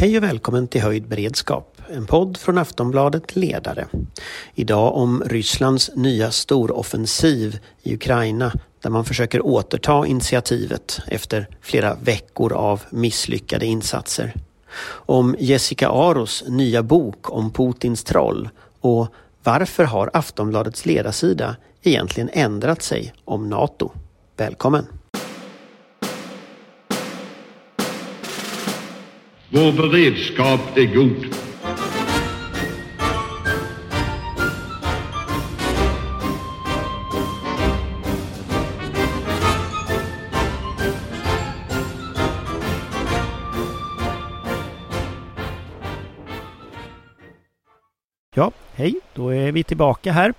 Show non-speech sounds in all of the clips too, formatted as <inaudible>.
Hej och välkommen till Höjd beredskap, en podd från Aftonbladet Ledare. Idag om Rysslands nya storoffensiv i Ukraina där man försöker återta initiativet efter flera veckor av misslyckade insatser. Om Jessica Aros nya bok om Putins troll och varför har Aftonbladets ledarsida egentligen ändrat sig om NATO? Välkommen! Vår beredskap är god. Ja, hej, då är vi tillbaka här.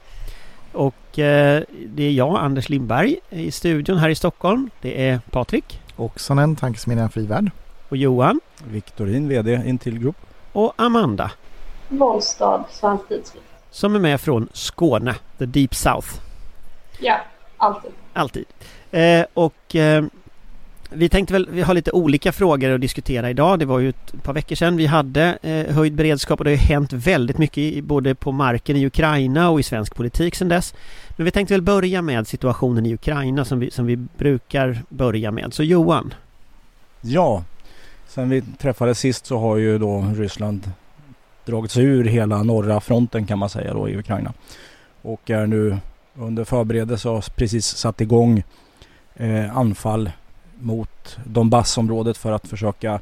Och eh, det är jag, Anders Lindberg, i studion här i Stockholm. Det är Patrik. Oksanen, Tankesmedjan Frivärd. Och Johan. Viktorin, VD Intill Group. Och Amanda. Wollstad, Svensk Tidskrift. Som är med från Skåne, the deep south. Ja, alltid. Alltid. Eh, och eh, vi tänkte väl, vi har lite olika frågor att diskutera idag. Det var ju ett par veckor sedan vi hade eh, höjd beredskap och det har hänt väldigt mycket i, både på marken i Ukraina och i svensk politik sedan dess. Men vi tänkte väl börja med situationen i Ukraina som vi, som vi brukar börja med. Så Johan? Ja, sen vi träffades sist så har ju då Ryssland dragit sig ur hela norra fronten kan man säga då i Ukraina. Och är nu under förberedelse och har precis satt igång eh, anfall mot Donbassområdet för att försöka,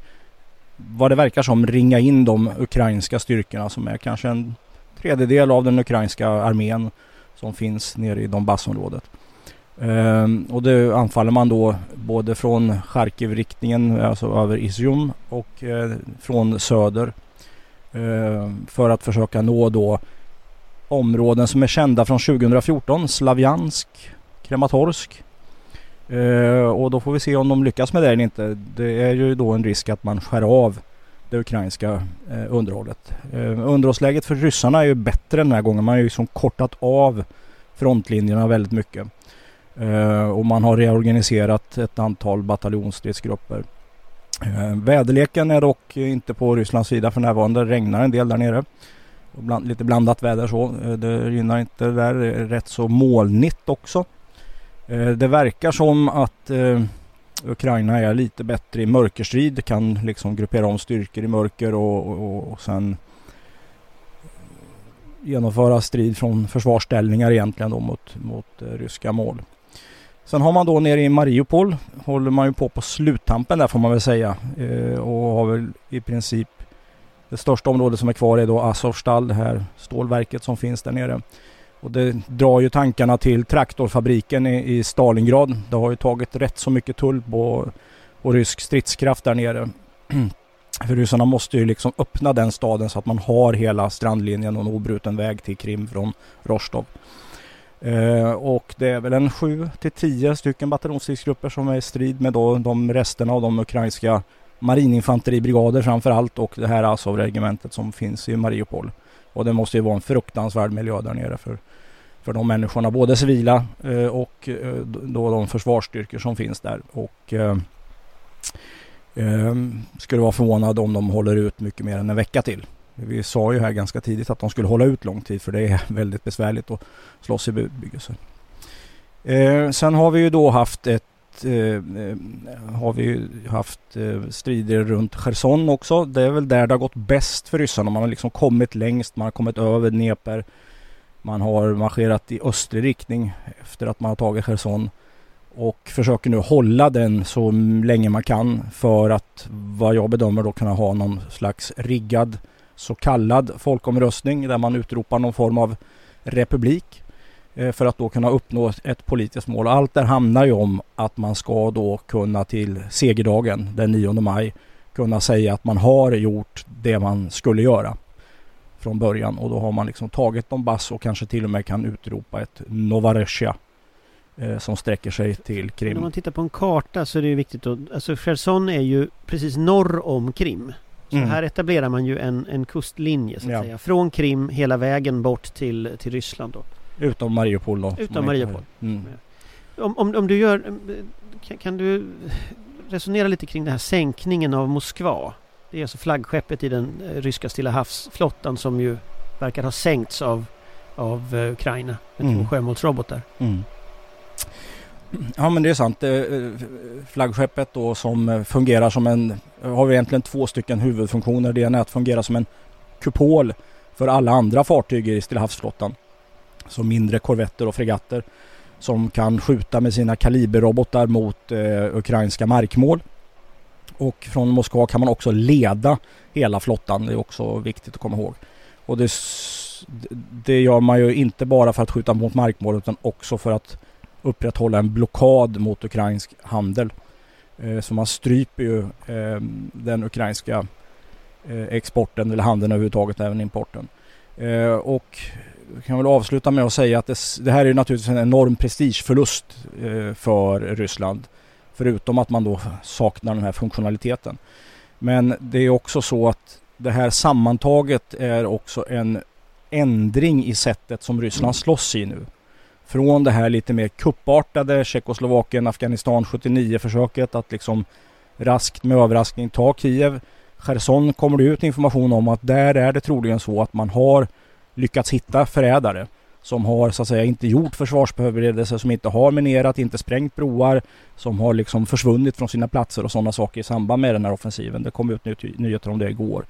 vad det verkar som, ringa in de ukrainska styrkorna som är kanske en tredjedel av den ukrainska armén som finns nere i Donbassområdet. Ehm, och det anfaller man då både från Charkiv-riktningen, alltså över Izium och eh, från söder. Eh, för att försöka nå då områden som är kända från 2014, Slavjansk, Krematorsk, Uh, och då får vi se om de lyckas med det eller inte. Det är ju då en risk att man skär av det ukrainska eh, underhållet. Ehm, underhållsläget för ryssarna är ju bättre den här gången. Man har ju liksom kortat av frontlinjerna väldigt mycket. Eh, och man har reorganiserat ett antal bataljonsstridsgrupper. Eh, väderleken är dock inte på Rysslands sida för närvarande. Det regnar en del där nere. Bland, lite blandat väder så. Eh, det gynnar inte det där. Det är rätt så molnigt också. Eh, det verkar som att eh, Ukraina är lite bättre i mörkerstrid, kan liksom gruppera om styrkor i mörker och, och, och sen genomföra strid från försvarsställningar egentligen då mot, mot ryska mål. Sen har man då nere i Mariupol, håller man ju på på sluttampen där får man väl säga eh, och har väl i princip det största området som är kvar är då Azovstal, det här stålverket som finns där nere. Och det drar ju tankarna till traktorfabriken i, i Stalingrad. Det har ju tagit rätt så mycket tull på, på rysk stridskraft där nere. <clears throat> För ryssarna måste ju liksom öppna den staden så att man har hela strandlinjen och en obruten väg till Krim från Rostov. Eh, och det är väl en 7 till 10 stycken bataljonsstridsgrupper som är i strid med då de resterna av de ukrainska marininfanteribrigader framför allt och det här Azov-regementet som finns i Mariupol. Och det måste ju vara en fruktansvärd miljö där nere för för de människorna, både civila eh, och eh, då de försvarsstyrkor som finns där. Och eh, eh, skulle vara förvånad om de håller ut mycket mer än en vecka till. Vi sa ju här ganska tidigt att de skulle hålla ut lång tid för det är <laughs> väldigt besvärligt att slåss i bebyggelse. Eh, sen har vi ju då haft ett eh, eh har vi haft eh, strider runt Cherson också. Det är väl där det har gått bäst för ryssarna. Man har liksom kommit längst, man har kommit över Dnepr. Man har marscherat i östlig riktning efter att man har tagit Cherson och försöker nu hålla den så länge man kan för att vad jag bedömer då kunna ha någon slags riggad så kallad folkomröstning där man utropar någon form av republik eh, för att då kunna uppnå ett politiskt mål. Allt där handlar ju om att man ska då kunna till segerdagen den 9 maj kunna säga att man har gjort det man skulle göra från början och då har man liksom tagit Donbass och kanske till och med kan utropa ett Novarossia eh, som sträcker sig till Krim. Om man tittar på en karta så är det viktigt att, alltså Cherson är ju precis norr om Krim. Så mm. här etablerar man ju en, en kustlinje så att ja. säga. Från Krim hela vägen bort till, till Ryssland då. Utom Mariupol då. Utom Mariupol. Mm. Om, om, om du gör, kan, kan, du resonera lite kring den här sänkningen av Moskva? Det är alltså flaggskeppet i den eh, ryska Stilla havsflottan som ju verkar ha sänkts av, av eh, Ukraina med Mm. två sjömålsrobotar. Mm. Ja men det är sant. Eh, flaggskeppet då som eh, fungerar som en, eh, har vi egentligen två stycken huvudfunktioner. Det ena är att fungera som en kupol för alla andra fartyg i Stillahavsflottan. Så Som mindre korvetter och fregatter som kan skjuta med sina kaliberrobotar mot eh, ukrainska markmål. Och från Moskva kan man också leda hela flottan. Det är också viktigt att komma ihåg. Och det, det gör man ju inte bara för att skjuta mot markmål utan också för att upprätthålla en blockad mot ukrainsk handel. Eh, Så man stryper ju eh, den ukrainska eh, exporten eller handeln överhuvudtaget, även importen. Eh, Och jag kan väl avsluta med att säga att det, det här är ju naturligtvis en enorm prestigeförlust eh, för Ryssland. Förutom att man då saknar den här funktionaliteten. Men det är också så att det här sammantaget är också en ändring i sättet som Ryssland slåss i nu. Från det här lite mer kuppartade Tjeckoslovakien, Afghanistan 79 försöket att liksom raskt med överraskning ta Kiev. Cherson kommer det ut information om att där är det troligen så att man har lyckats hitta förrädare som har så att säga inte gjort försvarsförberedelser, som inte har minerat, inte sprängt broar, som har liksom försvunnit från sina platser och sådana saker i samband med den här offensiven. Det kom ut ny- nyheter om det igår.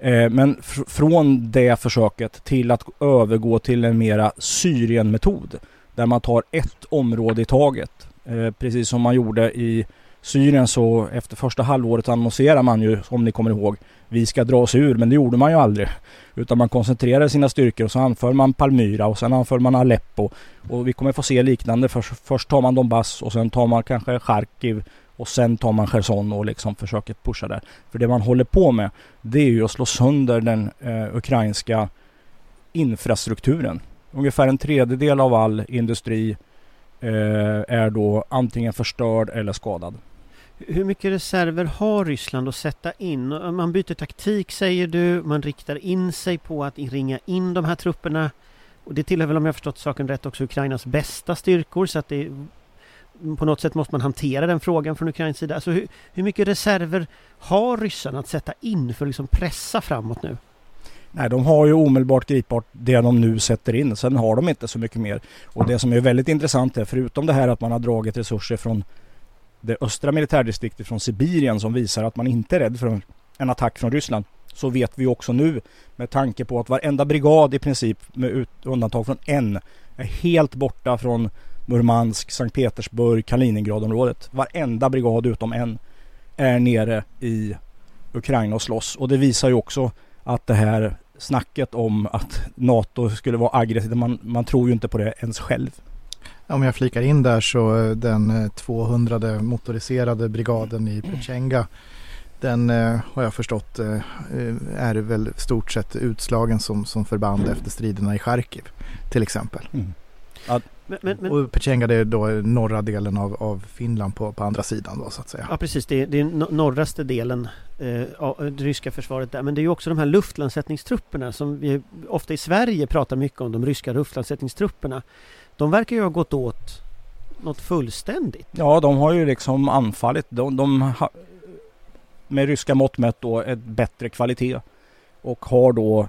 Eh, Men fr- från det försöket till att övergå till en mera Syrien-metod. Där man tar ett område i taget. Eh, Precis som man gjorde i Syrien så efter första halvåret annonserar man ju, om ni kommer ihåg, vi ska dra oss ur. Men det gjorde man ju aldrig. Utan man koncentrerade sina styrkor och så anför man Palmyra och sen anför man Aleppo. Och vi kommer få se liknande. Först, först tar man Donbass och sen tar man kanske Charkiv och sen tar man Cherson och liksom försöker pusha där. För det man håller på med det är ju att slå sönder den eh, ukrainska infrastrukturen. Ungefär en tredjedel av all industri eh, är då antingen förstörd eller skadad. Hur mycket reserver har Ryssland att sätta in? Man byter taktik säger du, man riktar in sig på att ringa in de här trupperna. Och det tillhör väl om jag förstått saken rätt också Ukrainas bästa styrkor så att det på något sätt måste man hantera den frågan från Ukrains sida. Alltså hur, hur mycket reserver har ryssarna att sätta in för att liksom pressa framåt nu? Nej, de har ju omedelbart gripbart det de nu sätter in. Sen har de inte så mycket mer. Och det som är väldigt intressant är förutom det här att man har dragit resurser från det östra militärdistriktet från Sibirien som visar att man inte är rädd för en- attack från Ryssland. Så vet vi också nu med tanke på att varenda brigad i princip med undantag från en är helt borta från Murmansk, Sankt Petersburg, Kaliningradområdet. Varenda brigad utom en är nere i Ukraina och slåss. Och det visar ju också att det här snacket om att NATO skulle vara aggressivt, man, man tror ju inte på det ens själv. Om jag flikar in där så eh, den eh, 200 motoriserade brigaden i Pechenga den eh, har jag förstått eh, eh, är väl stort sett utslagen som, som förband efter striderna i Charkiv till exempel. Men, men, men, Och Pechenga det är då norra delen av, av Finland på, på andra sidan då så att säga. ja precis, det är, det är no- norraste delen eh, av det ryska försvaret där. Men det är ju också de här luftlandsättningstrupperna som vi ofta i Sverige pratar mycket om, de ryska luftlandsättningstrupperna. De verkar ju ha gått åt något fullständigt. Ja, de har ju liksom anfallit. De, de ha, med ryska mått mätt då ett bättre kvalitet. Och har då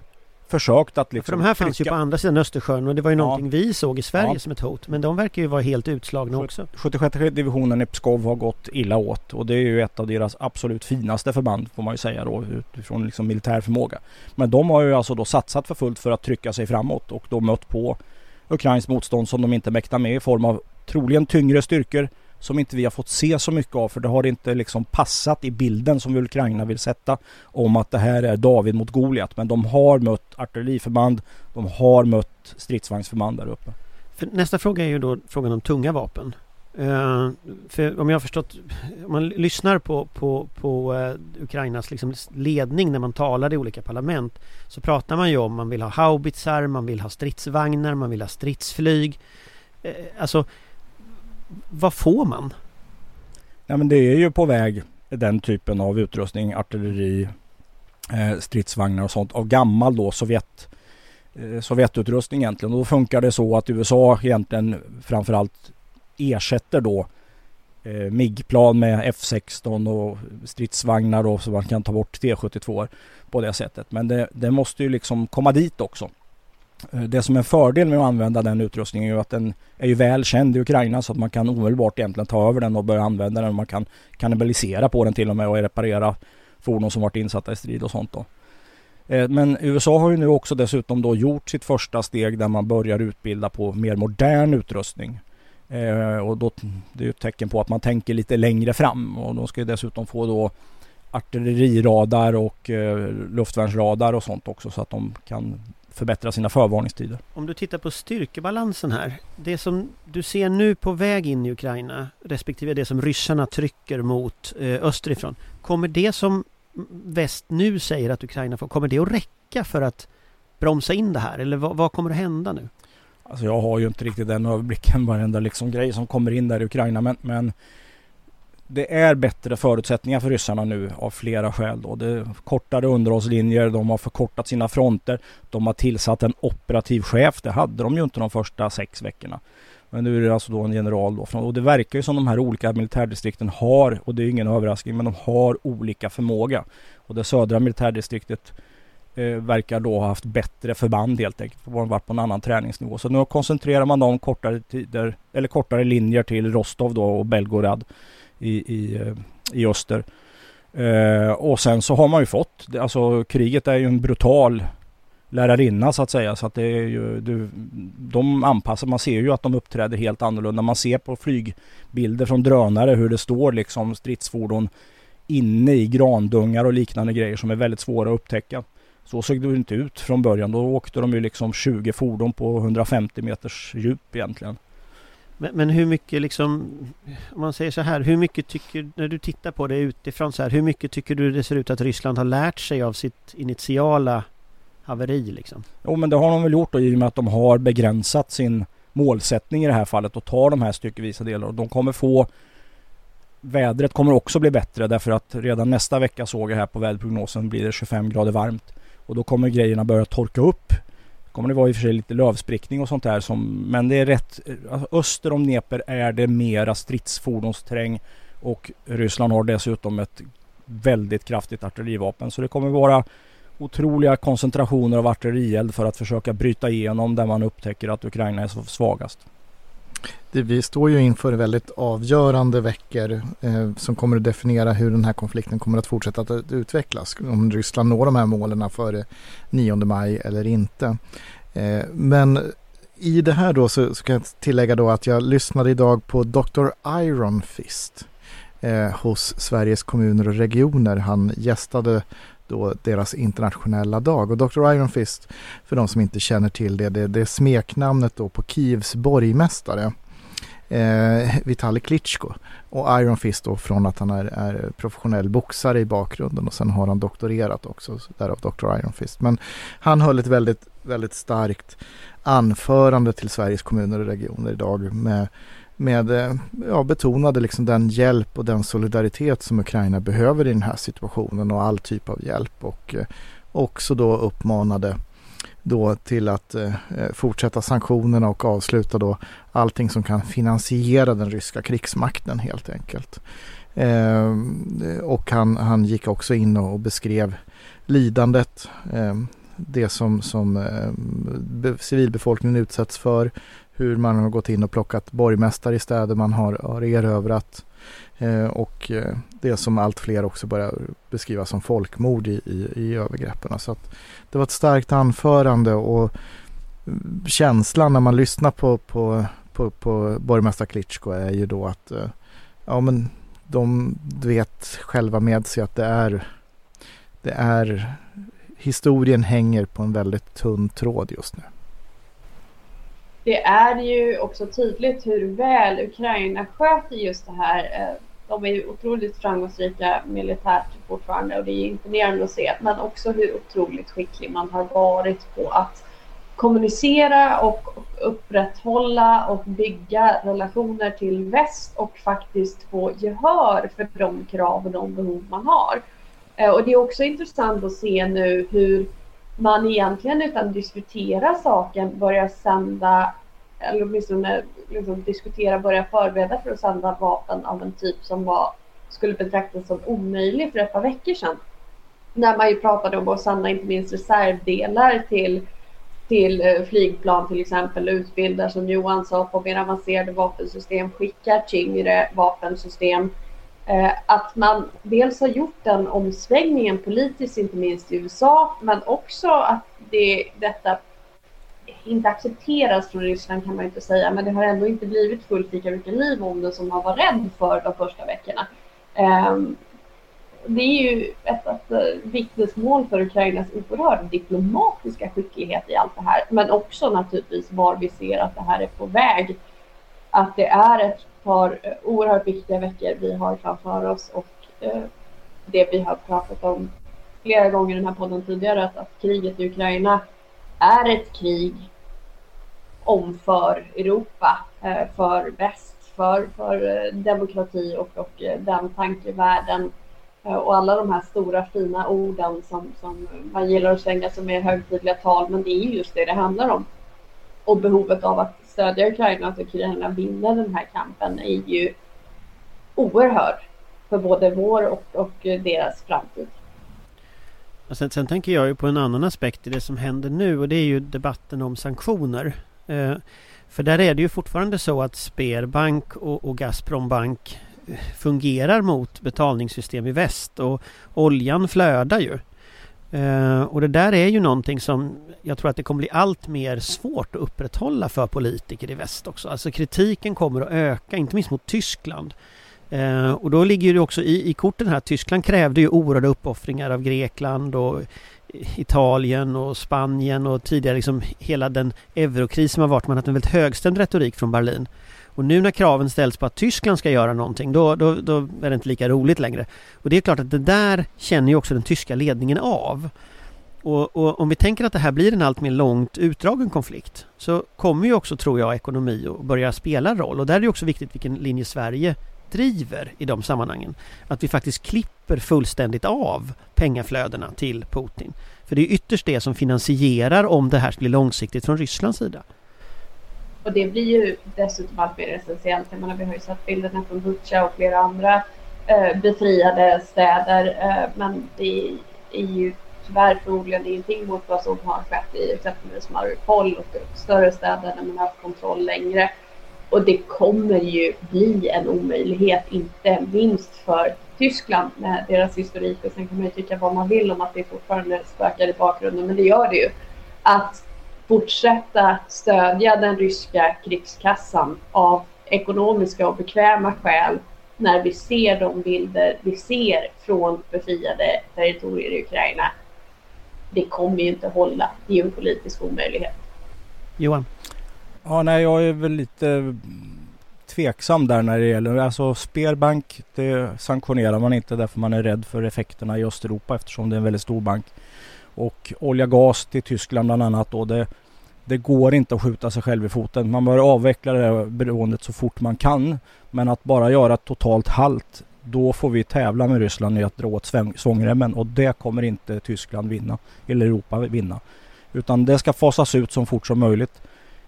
försökt att liksom För de här fanns ju trycka- på andra sidan Östersjön och det var ju Ja. någonting vi såg i Sverige Ja. som ett hot. Men de verkar ju vara helt utslagna Så- också. 76 divisionen i Pskov har gått illa åt och det är ju ett av deras absolut finaste förband får man ju säga då utifrån liksom militär förmåga. Men de har ju alltså då satsat för fullt för att trycka sig framåt och då mött på Ukrains motstånd som de inte mäktar med i form av troligen tyngre styrkor som inte vi har fått se så mycket av för det har inte liksom passat i bilden som Ukraina vill sätta om att det här är David mot Goliat. Men de har mött artilleriförband, de har mött stridsvagnsförband där uppe. För nästa fråga är ju då frågan om tunga vapen. Uh, för om jag har förstått, om man lyssnar på, på, på uh, Ukrainas liksom ledning när man talar i olika parlament så pratar man ju om man vill ha haubitsar, man vill ha stridsvagnar, man vill ha stridsflyg. Uh, alltså, vad får man? Ja men det är ju på väg den typen av utrustning, artilleri, eh, stridsvagnar och sånt av gammal då Sovjet, eh, Sovjetutrustning egentligen. Och då funkar det så att USA egentligen framförallt ersätter då eh, MIG-plan med F16 och stridsvagnar då, så man kan ta bort T72 på det sättet. Men det, det måste ju liksom komma dit också. Eh, det som är en fördel med att använda den utrustningen är ju att den är ju väl känd i Ukraina så att man kan omedelbart egentligen ta över den och börja använda den. Man kan kannibalisera på den till och med och reparera fordon som varit insatta i strid och sånt då. Eh, men USA har ju nu också dessutom då gjort sitt första steg där man börjar utbilda på mer modern utrustning. Eh, och då, det är ett tecken på att man tänker lite längre fram och de ska ju dessutom få då artilleriradar och luftvärnsradar och sånt också så att de kan förbättra sina förvarningstider. Om du tittar på styrkebalansen här. Det som du ser nu på väg in i Ukraina respektive det som ryssarna trycker mot eh, österifrån. Kommer det som väst nu säger att Ukraina får, kommer det att räcka för att bromsa in det här? Eller vad, vad kommer att hända nu? Alltså jag har ju inte riktigt den överblicken varenda liksom grej som kommer in där i Ukraina men, men det är bättre förutsättningar för ryssarna nu av flera skäl. Då. Det är kortare underhållslinjer, de har förkortat sina fronter, de har tillsatt en operativ chef. Det hade de ju inte de första sex veckorna. Men nu är det alltså då en general då. Och det verkar ju som de här olika militärdistrikten har, och det är ingen överraskning, men de har olika förmåga. Och det södra militärdistriktet eh, verkar då ha haft bättre förband helt enkelt. De har varit på en annan träningsnivå. Så nu koncentrerar man dem kortare tider, eller kortare linjer till Rostov då och Belgorod i, i, eh, i öster. Eh, och sen så har man ju fått, alltså kriget är ju en brutal lärarinna så att säga. Så att det är ju, du, de anpassar, man ser ju att de uppträder helt annorlunda. Man ser på flygbilder från drönare hur det står liksom stridsfordon inne i grandungar och liknande grejer som är väldigt svåra att upptäcka. Så såg det inte ut från början. Då åkte de ju liksom 20 fordon på 150 meters djup egentligen. Men, men, hur mycket liksom, om man säger så här, hur mycket tycker, när du tittar på det utifrån så här, hur mycket tycker du det ser ut att Ryssland har lärt sig av sitt initiala haveri liksom? Jo men det har de väl gjort då i och med att de har begränsat sin målsättning i det här fallet och tar de här styckevisa delarna och de kommer få Vädret kommer också bli bättre därför att redan nästa vecka såg jag här på väderprognosen blir det 25 grader varmt. Och då kommer grejerna börja torka upp kommer det vara i och för sig lite lövsprickning och sånt där som, men det är rätt, alltså öster om Dnepr är det mera stridsfordonsterräng och Ryssland har dessutom ett väldigt kraftigt artillerivapen så det kommer vara otroliga koncentrationer av artillerield för att försöka bryta igenom där man upptäcker att Ukraina är svagast. Det, vi står ju inför väldigt avgörande veckor eh, som kommer att definiera hur den här konflikten kommer att fortsätta att utvecklas. Om Ryssland når de här målen före 9 maj eller inte. Eh, men i det här då så, så, kan jag tillägga då att jag lyssnade idag på Dr. Iron Fist eh, hos Sveriges kommuner och regioner. Han gästade då deras internationella dag. Och Dr. Iron Fist, för de som inte känner till det, det, det är smeknamnet då på Kievs borgmästare eh, Vitali Klitschko. Och Iron Fist då från att han är, är, professionell boxare i bakgrunden och sen har han doktorerat också, därav Dr. Iron Fist. Men han höll ett väldigt, väldigt starkt anförande till Sveriges kommuner och regioner idag med, med eh, ja, betonade liksom den hjälp och den solidaritet som Ukraina behöver i den här situationen och all typ av hjälp och eh, också då uppmanade då till att eh, eh, fortsätta sanktionerna och avsluta då allting som kan finansiera den ryska krigsmakten helt enkelt. Eh, och han, han gick också in och beskrev lidandet, eh, det som, som eh, civilbefolkningen utsätts för, hur man har gått in och plockat borgmästare i städer man har, har erövrat eh, och eh, det som allt fler också börjar beskriva som folkmord i, i, i övergreppen. Så att det var ett starkt anförande och mm, känslan när man lyssnar på, på, på, på borgmästare Klitschko är ju då att eh, ja men de vet själva med sig att det är det är historien hänger på en väldigt tunn tråd just nu. Det är ju också tydligt hur väl Ukraina sköter just det här. Eh, de är ju otroligt framgångsrika militärt fortfarande och det är imponerande att se. Men också hur otroligt skicklig man har varit på att kommunicera och upprätthålla och bygga relationer till väst och faktiskt få gehör för de krav och de behov man har. Eh, och det är också intressant att se nu hur man egentligen utan att diskutera saken börjar sända eller åtminstone liksom, diskutera, börja förbereda för att sända vapen av en typ som var, skulle betraktas som omöjlig för ett par veckor sedan. När man ju pratade om att sända inte minst reservdelar till, till eh, flygplan till exempel, utbilda som Johan sa på mer avancerade vapensystem, skickar tyngre vapensystem. Eh, att man dels har gjort den omsvängningen politiskt, inte minst i USA, men också att det, detta inte accepteras från Ryssland kan man inte säga, men det har ändå inte blivit fullt lika mycket liv om det som man var rädd för de första veckorna. Ehm, det är ju ett, ett, ett vittnesmål för Ukrainas oerhörda diplomatiska skicklighet i allt det här, men också naturligtvis var vi ser att det här är på väg. Att det är ett par eh, oerhört viktiga veckor vi har framför oss och eh, det vi har pratat om flera gånger i den här podden tidigare, att, att kriget i Ukraina är ett krig om för Europa, eh, för väst, för, för demokrati och, och den tankevärlden och alla de här stora fina orden som, som man gillar att svänga som är högtidliga tal, men det är just det det handlar om. Och behovet av att stödja Ukraina och att Ukraina vinner den här kampen är ju oerhörd för både vår och, och deras framtid. Sen, sen tänker jag ju på en annan aspekt i det som händer nu och det är ju debatten om sanktioner. Eh, för där är det ju fortfarande så att Sberbank och, och Gazprombank eh, fungerar mot betalningssystem i väst och oljan flödar ju. Uh, och det där är ju någonting som jag tror att det kommer bli allt mer svårt att upprätthålla för politiker i väst också. Alltså kritiken kommer att öka, inte minst mot Tyskland. Uh, och då ligger det också i, i korten här Tyskland krävde ju oerhörda uppoffringar av Grekland och Italien och Spanien och tidigare liksom hela den eurokris som har varit. Man har haft en väldigt högstämd retorik från Berlin. Och nu när kraven ställs på att Tyskland ska göra någonting då, då, då, är det inte lika roligt längre. Och det är klart att det där känner ju också den tyska ledningen av. Och, och, om vi tänker att det här blir en allt mer långt utdragen konflikt så kommer ju också, tror jag, ekonomi att börja spela roll. Och där är det också viktigt vilken linje Sverige driver i de sammanhangen. Att vi faktiskt klipper fullständigt av pengaflödena till Putin. För det är ytterst det som finansierar om det här blir långsiktigt från Rysslands sida. Och det blir ju dessutom allt mer essentiellt. Jag menar, vi har ju sett bilderna från Butja och flera andra eh, befriade städer. Eh, men det är ju tyvärr förmodligen ingenting mot vad som har skett i exempelvis Mariupol och större städer där man har haft kontroll längre. Och det kommer ju bli en omöjlighet, inte minst för Tyskland med deras historik. Och sen kan man ju tycka vad man vill om att det fortfarande spökar i bakgrunden, men det gör det ju. Att fortsätta stödja den ryska krigskassan av ekonomiska och bekväma skäl när vi ser de bilder vi ser från befriade territorier i Ukraina. Det kommer ju inte hålla. Det är en politisk omöjlighet. Johan? Ja, nej, jag är väl lite tveksam där när det gäller, alltså Sperbank det sanktionerar man inte därför man är rädd för effekterna i Östeuropa eftersom det är en väldigt stor bank. Och olja gas till Tyskland bland annat då, det, det går inte att skjuta sig själv i foten. Man bör avveckla det här beroendet så fort man kan. Men att bara göra totalt halt, då får vi tävla med Ryssland i att dra åt svångremmen och det kommer inte Tyskland vinna, eller Europa vinna. Utan det ska fasas ut så fort som möjligt.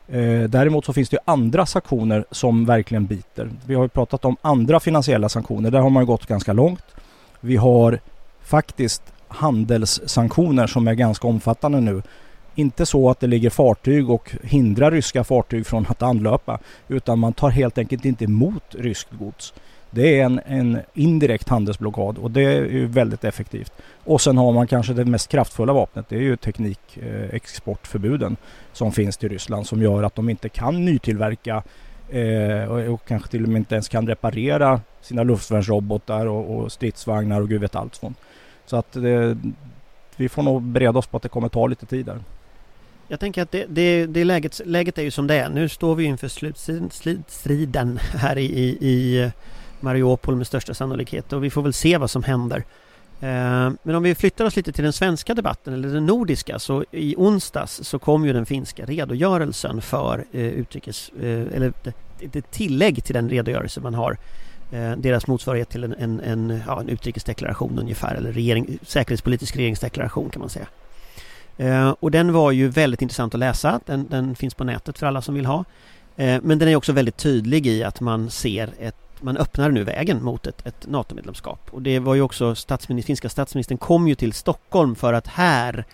Eh, däremot så finns det andra sanktioner som verkligen biter. Vi har ju pratat om andra finansiella sanktioner. Där har man gått ganska långt. Vi har faktiskt handelssanktioner som är ganska omfattande nu. Inte så att det ligger fartyg och hindrar ryska fartyg från att anlöpa utan man tar helt enkelt inte emot ryskt gods. Det är en, en indirekt handelsblockad och det är ju väldigt effektivt. Och sen har man kanske det mest kraftfulla vapnet. Det är ju teknikexportförbuden eh, som finns till Ryssland som gör att de inte kan nytillverka eh, och, och, kanske till och med inte ens kan reparera sina luftvärnsrobotar och, och stridsvagnar och gud vet allt sånt. Så att det, vi får nog bereda oss på att det kommer ta lite tid där. Jag tänker att det, det, det läget, läget är ju som det är. Nu står vi inför slutstriden här i, i, i Mariupol med största sannolikhet och vi får väl se vad som händer. Eh, men om vi flyttar oss lite till den svenska debatten eller den nordiska så i onsdags så kom ju den finska redogörelsen för eh, utrikes eh, eller det tillägg till den redogörelse man har eh, deras motsvarighet till en, en, en, ja, en utrikesdeklaration ungefär eller regering, säkerhetspolitisk regeringsdeklaration kan man säga. Eh, och den var ju väldigt intressant att läsa. Den, den finns på nätet för alla som vill ha. Eh, men den är också väldigt tydlig i att man ser ett man öppnar nu vägen mot ett, ett NATO-medlemskap. Och det var ju också statsminister, finska statsministern kom ju till Stockholm för att här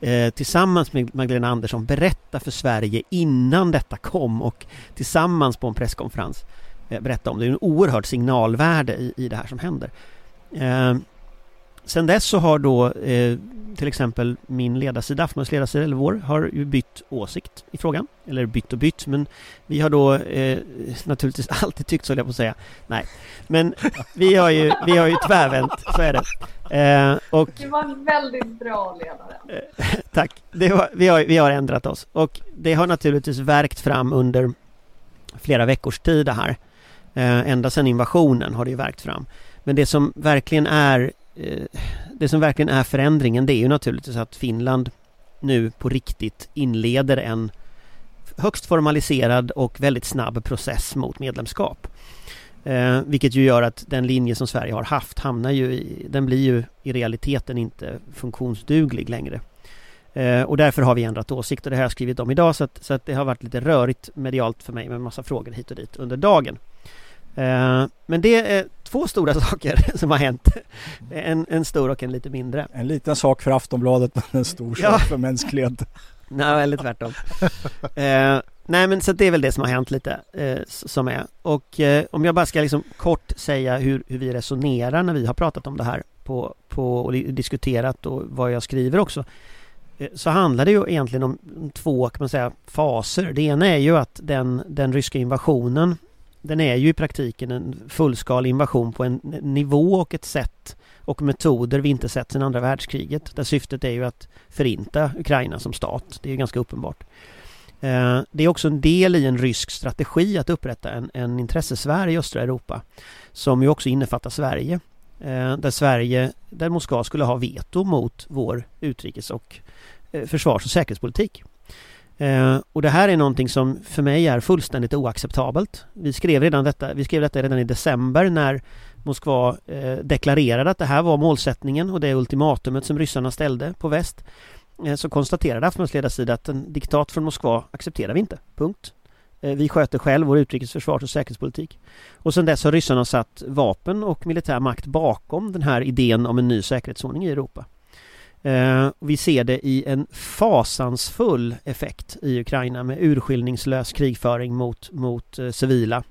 eh, tillsammans med Magdalena Andersson berätta för Sverige innan detta kom och tillsammans på en presskonferens eh, berätta om det. Det är en oerhört signalvärde i, i det här som händer. Eh, sen dess så har då eh, till exempel min ledarsida, Aftonbladets ledarsida, eller vår, har ju bytt åsikt i frågan. Eller bytt och bytt, men vi har då eh, naturligtvis <laughs> alltid tyckt så, jag på att säga. Nej, men vi har ju, vi har ju tvärvänt, så är det. Eh, och, det var en väldigt bra ledare. <laughs> Tack. Var, vi, har, vi har ändrat oss och det har naturligtvis verkt fram under flera veckors tid det här. Eh, ända sedan invasionen har det ju verkt fram. Men det som verkligen är Eh, det som verkligen är förändringen det är ju naturligtvis att Finland nu på riktigt inleder en högst formaliserad och väldigt snabb process mot medlemskap. Eh, vilket ju gör att den linje som Sverige har haft hamnar ju i, den blir ju i realiteten inte funktionsduglig längre. Eh, och därför har vi ändrat åsikt och det har jag skrivit om idag så att, så att det har varit lite rörigt medialt för mig med massa frågor hit och dit under dagen. Eh, men det är två stora <laughs> saker som har hänt. En, en stor och en lite mindre. En liten sak för Aftonbladet men en stor sak ja. för mänskligheten. <laughs> Nej, eller tvärtom. eh, nej, men så det är väl det som har hänt lite eh, som är. Och eh, om jag bara ska liksom kort säga hur, hur vi resonerar när vi har pratat om det här på, på, och diskuterat och vad jag skriver också. Eh, så handlar det ju egentligen om två kan man säga, faser. Det ena är ju att den, den ryska invasionen den är ju i praktiken en fullskalig invasion på en nivå och ett sätt och metoder vi inte sett sedan andra världskriget. Där syftet är ju att förinta Ukraina som stat. Det är ju ganska uppenbart. Eh, det är också en del i en rysk strategi att upprätta en, en intressesfär i östra Europa som ju också innefattar Sverige. Eh, där Sverige, där Moskva skulle ha veto mot vår utrikes och eh, försvars och säkerhetspolitik. Eh, och det här är någonting som för mig är fullständigt oacceptabelt. Vi skrev, redan detta, vi skrev detta redan i december när Moskva eh, deklarerade att det här var målsättningen och det ultimatumet som ryssarna ställde på väst. Eh, så konstaterade Aftonbladets ledarsida att en diktat från Moskva accepterar vi inte. Punkt. Eh, vi sköter själv vår utrikes-, försvars och säkerhetspolitik. Och sedan dess har ryssarna satt vapen och militär makt bakom den här idén om en ny säkerhetsordning i Europa. Eh, vi ser det i en fasansfull effekt i Ukraina med urskillningslös krigföring mot, mot eh, civila.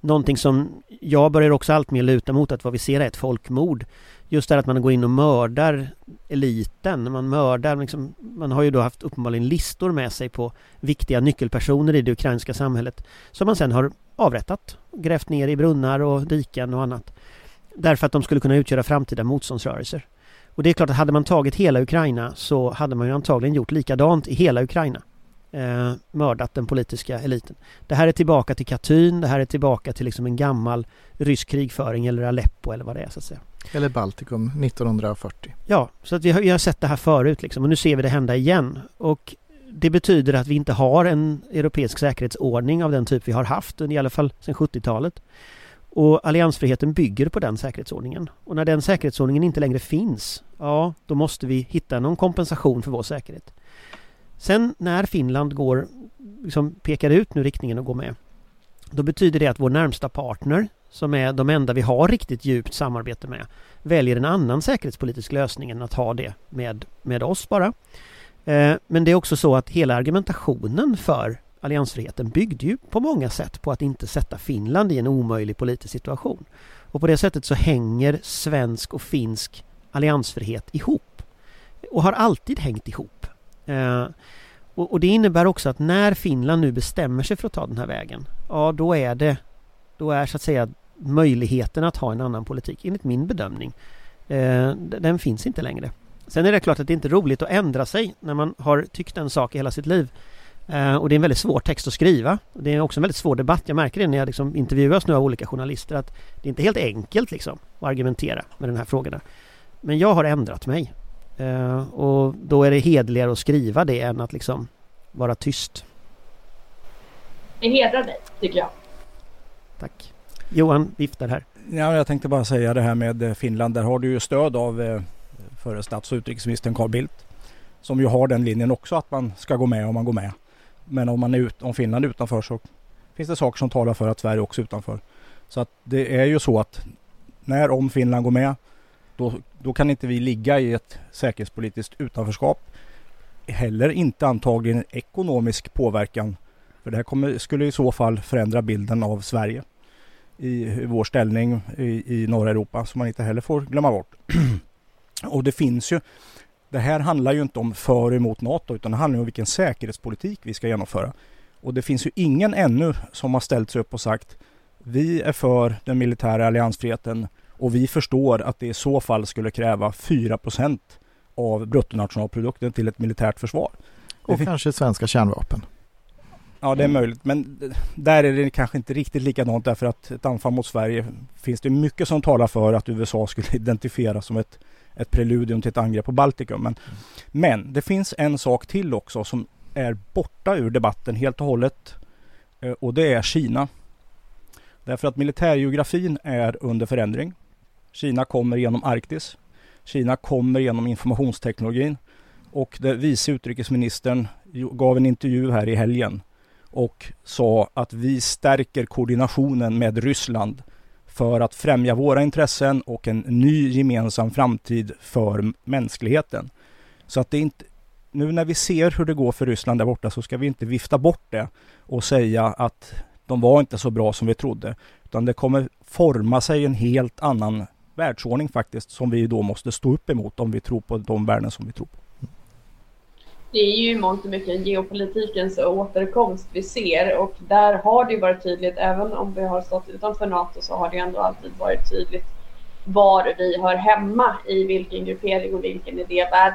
Någonting som jag börjar också allt mer luta mot att vad vi ser är ett folkmord. Just det att man går in och mördar eliten, man mördar, liksom, man har ju då haft uppenbarligen listor med sig på viktiga nyckelpersoner i det ukrainska samhället som man sen har avrättat, grävt ner i brunnar och diken och annat. Därför att de skulle kunna utgöra framtida motståndsrörelser. Och det är klart att hade man tagit hela Ukraina så hade man ju antagligen gjort likadant i hela Ukraina. Eh, mördat den politiska eliten. Det här är tillbaka till Katyn, det här är tillbaka till liksom en gammal rysk krigföring eller Aleppo eller vad det är så att säga. Eller Baltikum 1940. Ja, så att vi har, vi har sett det här förut liksom och nu ser vi det hända igen. Och det betyder att vi inte har en europeisk säkerhetsordning av den typ vi har haft, i alla fall sedan 70-talet. Och alliansfriheten bygger på den säkerhetsordningen. Och när den säkerhetsordningen inte längre finns, ja, då måste vi hitta någon kompensation för vår säkerhet. Sen när Finland går, liksom pekar ut nu riktningen och går med, då betyder det att vår närmsta partner, som är de enda vi har riktigt djupt samarbete med, väljer en annan säkerhetspolitisk lösning än att ha det med, med oss bara. Eh, men det är också så att hela argumentationen för alliansfriheten byggde ju på många sätt på att inte sätta Finland i en omöjlig politisk situation. Och på det sättet så hänger svensk och finsk alliansfrihet ihop. Och har alltid hängt ihop. Eh, och, och, det innebär också att när Finland nu bestämmer sig för att ta den här vägen, ja då är det, då är så att säga möjligheten att ha en annan politik, enligt min bedömning, eh, den finns inte längre. Sen är det klart att det inte är roligt att ändra sig när man har tyckt en sak i hela sitt liv. Uh, och det är en väldigt svår text att skriva. Det är också en väldigt svår debatt. Jag märker det när jag liksom intervjuas nu av olika journalister att det är inte helt enkelt liksom att argumentera med de här frågorna. Men jag har ändrat mig. Uh, och då är det hedligare att skriva det än att liksom vara tyst. Det hedrar dig, tycker jag. Tack. Johan viftar här. Ja, jag tänkte bara säga det här med eh, Finland. Där har du ju stöd av eh, före stats och utrikesministern Carl Bildt. Som ju har den linjen också att man ska gå med om man går med. Men om, man är ut, om Finland är utanför så finns det saker som talar för att Sverige också är utanför. Så att det är ju så att när om Finland går med då, då kan inte vi ligga i ett säkerhetspolitiskt utanförskap. Heller inte antagligen ekonomisk påverkan. För det här kommer, skulle i så fall förändra bilden av Sverige i vår ställning i, i norra Europa som man inte heller får glömma bort. <clears throat> och det finns ju det här handlar ju inte om för och emot NATO utan det handlar om vilken säkerhetspolitik vi ska genomföra. Och det finns ju ingen ännu som har ställt sig upp och sagt vi är för den militära alliansfriheten och vi förstår att det i så fall skulle kräva 4% av bruttonationalprodukten till ett militärt försvar. Och kanske svenska kärnvapen. Ja, det är möjligt. Men där är det kanske inte riktigt likadant därför att ett anfall mot Sverige finns det mycket som talar för att USA skulle <laughs> identifieras som ett, ett preludium till ett angrepp på Baltikum. Men, mm. men det finns en sak till också som är borta ur debatten helt och hållet. Eh, och det är Kina. Därför att militärgeografin är under förändring. Kina kommer genom Arktis. Kina kommer genom informationsteknologin. Och det vice utrikesministern gav en intervju här i helgen och sa att vi stärker koordinationen med Ryssland för att främja våra intressen och en ny gemensam framtid för mänskligheten. Så att det inte, nu när vi ser hur det går för Ryssland där borta så ska vi inte vifta bort det och säga att de var inte så bra som vi trodde. Utan det kommer forma sig en helt annan världsordning faktiskt som vi då måste stå upp emot om vi tror på de värden som vi tror på. Det är ju i mångt och mycket geopolitikens återkomst vi ser och där har det varit tydligt, även om vi har stått utanför NATO så har det ändå alltid varit tydligt var vi hör hemma i vilken gruppering och vilken idévärld.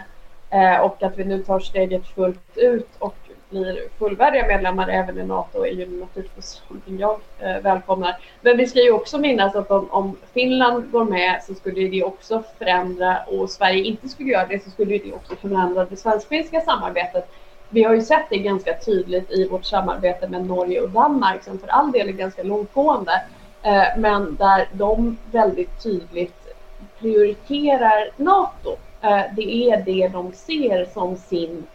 Eh, och att vi nu tar steget fullt ut och blir fullvärdiga medlemmar även i NATO är ju naturligtvis någonting jag eh, välkomnar. Men vi ska ju också minnas att om, om, Finland går med så skulle det också förändra och Sverige inte skulle göra det så skulle det också förändra det svensk-finska samarbetet. Vi har ju sett det ganska tydligt i vårt samarbete med Norge och Danmark som för all del är ganska långtgående eh, men där de väldigt tydligt prioriterar NATO. Eh, det är det de ser som sin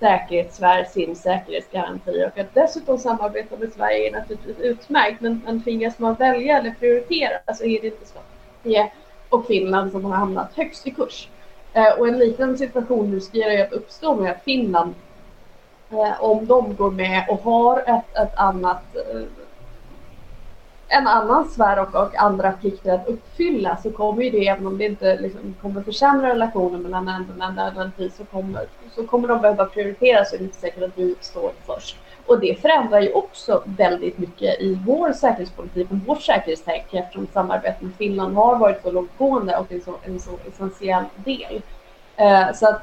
säkerhetssfär sin säkerhetsgaranti och att dessutom samarbeta med Sverige är naturligtvis utmärkt men, men tvingas man välja eller prioritera så är det inte Sverige och Finland som har hamnat högst i kurs. Eh, och en liten situation riskerar ju att uppstå med att Finland eh, om de går med och har ett, ett annat eh, en annan sfär och, och, andra plikter att uppfylla så kommer ju det, även om det inte liksom, kommer försämra relationen mellan länderna nödvändigtvis, så kommer, så kommer de behöva prioritera så är det inte säkert att vi står först. Och det förändrar ju också väldigt mycket i vår säkerhetspolitik och vårt säkerhetstänk eftersom samarbetet med Finland har varit så långtgående och en så, en så essentiell del. Eh, så att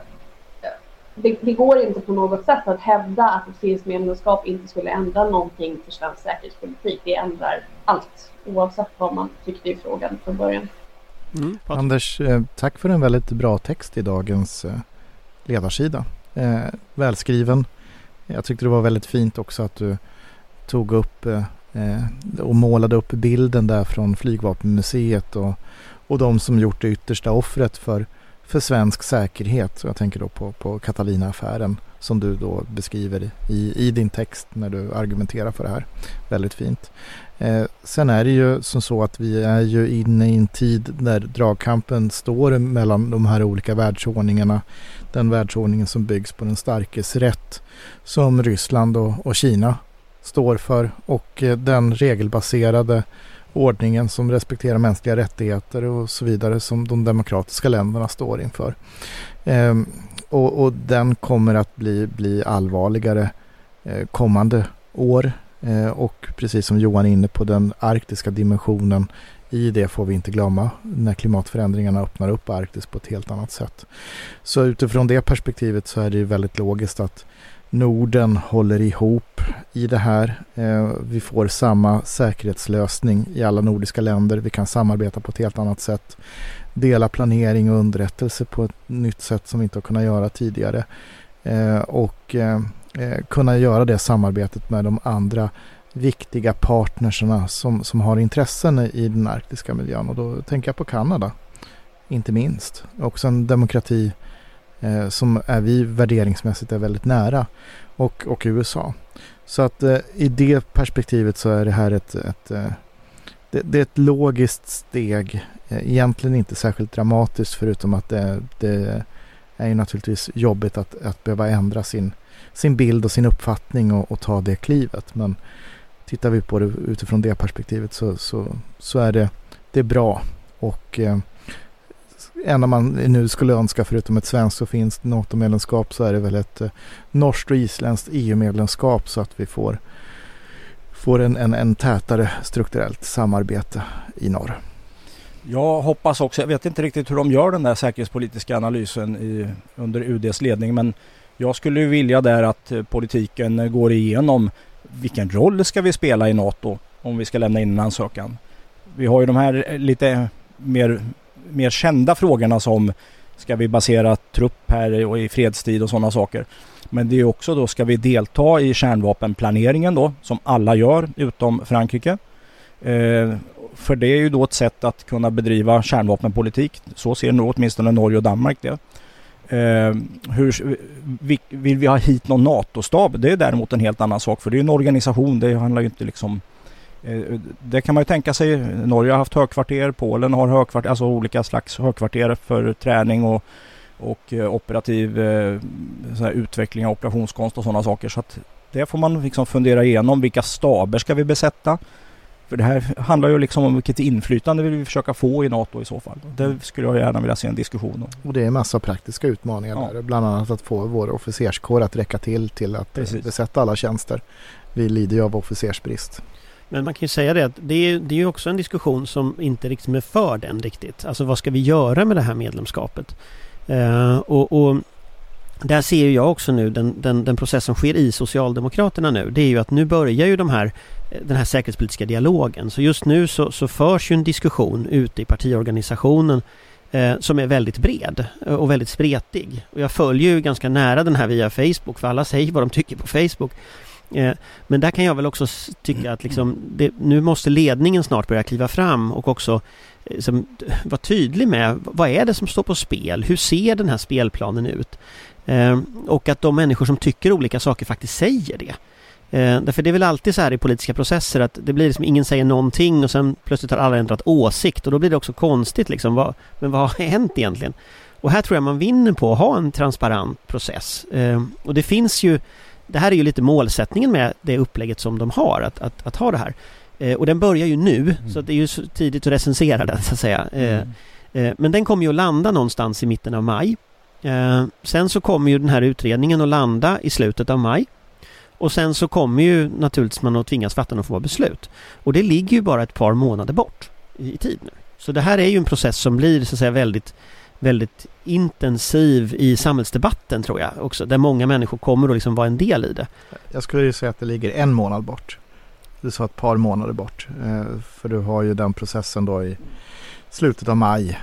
det, det, går inte på något sätt att hävda att ett finskt medlemskap inte skulle ändra någonting för svensk säkerhetspolitik. Det ändrar allt, oavsett vad man tyckte i frågan från början. Mm. Anders, eh, tack för en väldigt bra text i dagens eh, ledarsida. Eh, välskriven. Jag tyckte det var väldigt fint också att du tog upp och målade upp bilden där från Flygvapenmuseet och, och de som gjort det yttersta offret för för svensk säkerhet. Så jag tänker då på, på Catalina-affären som du då beskriver i, i din text när du argumenterar för det här. Väldigt fint. Eh, sen är det ju som så att vi är ju inne i en tid där dragkampen står mellan de här olika världsordningarna. Den världsordningen som byggs på den starkes rätt som Ryssland och, och Kina står för och eh, den regelbaserade ordningen som respekterar mänskliga rättigheter och så vidare som de demokratiska länderna står inför. Ehm, och, och, den kommer att bli, bli allvarligare eh, kommande år eh, och precis som Johan är inne på den arktiska dimensionen i det får vi inte glömma när klimatförändringarna öppnar upp Arktis på ett helt annat sätt. Så utifrån det perspektivet så är det väldigt logiskt att Norden håller ihop i det här. Eh, vi får samma säkerhetslösning i alla nordiska länder. Vi kan samarbeta på ett helt annat sätt. Dela planering och underrättelse på ett nytt sätt som vi inte har kunnat göra tidigare. Eh, och eh, kunna göra det samarbetet med de andra viktiga partnerserna som, som har intressen i den arktiska miljön. Och då tänker jag på Kanada, inte minst. Också en demokrati eh, som är vi värderingsmässigt är väldigt nära och, och USA. Så att eh, i det perspektivet så är det här ett, ett eh, det, det, är ett logiskt steg. Eh, egentligen inte särskilt dramatiskt förutom att det, det är ju naturligtvis jobbigt att, att behöva ändra sin, sin bild och sin uppfattning och, och, ta det klivet. Men tittar vi på det utifrån det perspektivet så, så, så är det, det är bra. Och eh, enda man nu skulle önska förutom ett svenskt och finskt NATO-medlemskap så är det väl ett eh, norskt och isländskt EU-medlemskap så att vi får, får en, en, en tätare strukturellt samarbete i norr. Jag hoppas också, jag vet inte riktigt hur de gör den där säkerhetspolitiska analysen i, under UDs ledning men jag skulle vilja där att eh, politiken går igenom vilken roll ska vi spela i NATO om vi ska lämna in en ansökan. Vi har ju de här eh, lite mer, mer kända frågorna som ska vi basera trupp här och i fredstid och sådana saker. Men det är också då, ska vi delta i kärnvapenplaneringen då, som alla gör utom Frankrike? Eh, för det är ju då ett sätt att kunna bedriva kärnvapenpolitik. Så ser nog åtminstone Norge och Danmark det. Eh, hur, vill vi ha hit någon NATO-stab? Det är däremot en helt annan sak för det är en organisation. Det handlar ju inte liksom det kan man ju tänka sig. Norge har haft högkvarter, Polen har högkvarter, alltså olika slags högkvarter för träning och, och eh, operativ eh, utveckling av operationskonst och sådana saker. Så att det får man liksom fundera igenom. Vilka staber ska vi besätta? För det här handlar ju liksom om vilket inflytande vill vi försöka få i NATO i så fall. Det skulle jag gärna vilja se en diskussion om. Och det är en massa praktiska utmaningar ja. där. Bland annat att få vår officerskår att räcka till till att Precis. besätta alla tjänster. Vi lider ju av officersbrist. Men man kan ju säga det att det är, det är också en diskussion som inte riktigt är för den riktigt. Alltså vad ska vi göra med det här medlemskapet? Eh, och, och där ser jag också nu den, den, den process som sker i Socialdemokraterna nu. Det är ju att nu börjar ju de här eh, den här säkerhetspolitiska dialogen. Så just nu så, så förs ju en diskussion ute i partiorganisationen eh, som är väldigt bred eh, och väldigt spretig. Och jag följer ju ganska nära den här via Facebook för alla säger vad de tycker på Facebook. Eh, men där kan jag väl också tycka att liksom det, nu måste ledningen snart börja kliva fram och också liksom, <laughs> vara tydlig med vad är det som står på spel? Hur ser den här spelplanen ut? Eh, och att de människor som tycker olika saker faktiskt säger det. Därför det är väl alltid så här i politiska processer att det blir liksom ingen säger någonting och sen plötsligt har alla ändrat åsikt och då blir det också konstigt liksom. Vad, men vad har <laughs> hänt egentligen? Och här tror jag man vinner på att ha en transparent process. Och det finns ju det här är ju lite målsättningen med det upplägget som de har att, att, att ha det här. Eh, och den börjar ju nu mm. så det är ju tidigt att recensera den så att säga. Eh, mm. Eh, men den kommer ju att landa någonstans i mitten av maj. Eh, sen så kommer ju den här utredningen att landa i slutet av maj. Och sen så kommer ju naturligtvis man att tvingas fatta någon form av beslut. Och det ligger ju bara ett par månader bort i tid nu. Så det här är ju en process som blir så att säga väldigt väldigt intensiv i samhällsdebatten tror jag också. Där många människor kommer att liksom vara en del i det. Jag skulle ju säga att det ligger en månad bort. Du sa ett par månader bort. Eh, för du har ju den processen då i slutet av maj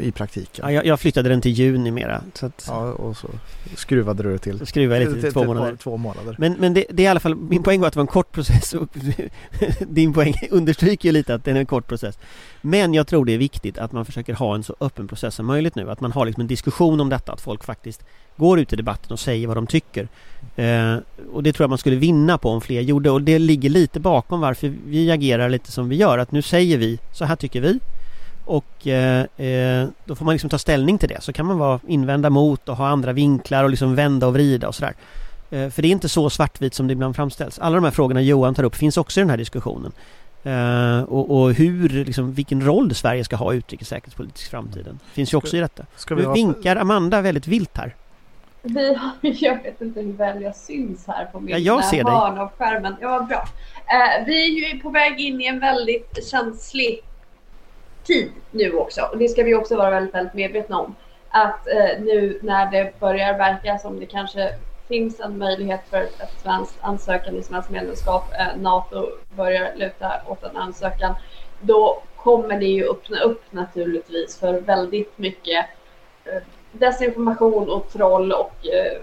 i praktiken. Ja, jag, jag, flyttade den till juni mera. Så att, ja, och så skruvade du det till. Skruvade lite till, till två, månader. två månader. Men, men det, det, är i alla fall, min poäng var att det var en kort process och <laughs> din poäng <laughs> understryker ju lite att det är en kort process. Men jag tror det är viktigt att man försöker ha en så öppen process som möjligt nu. Att man har liksom en diskussion om detta, att folk faktiskt går ut i debatten och säger vad de tycker. Eh, och det tror jag man skulle vinna på om fler gjorde och det ligger lite bakom varför vi agerar lite som vi gör. Att nu säger vi, så här tycker vi. Och eh, eh, då får man liksom ta ställning till det. Så kan man vara invända mot och ha andra vinklar och liksom vända och vrida och sådär. Eh, för det är inte så svartvitt som det ibland framställs. Alla de här frågorna Johan tar upp finns också i den här diskussionen. Uh, och, och, hur, liksom, vilken roll Sverige ska ha i utrikes säkerhetspolitisk framtiden. Finns ju också i detta. Ska vi nu vinkar Amanda väldigt vilt här. Vi har, <laughs> jag vet inte hur väl jag syns här på min ja, jag ser hörn av skärmen. Ja, bra. Uh, vi är ju på väg in i en väldigt känslig tid nu också. Och det ska vi också vara väldigt, väldigt medvetna om. Att eh, nu när det börjar verka som det kanske finns en möjlighet för ett svenskt ansökan i svenskt medlemskap, eh, NATO börjar luta åt en ansökan, då kommer det ju öppna upp naturligtvis för väldigt mycket eh, desinformation och troll och eh,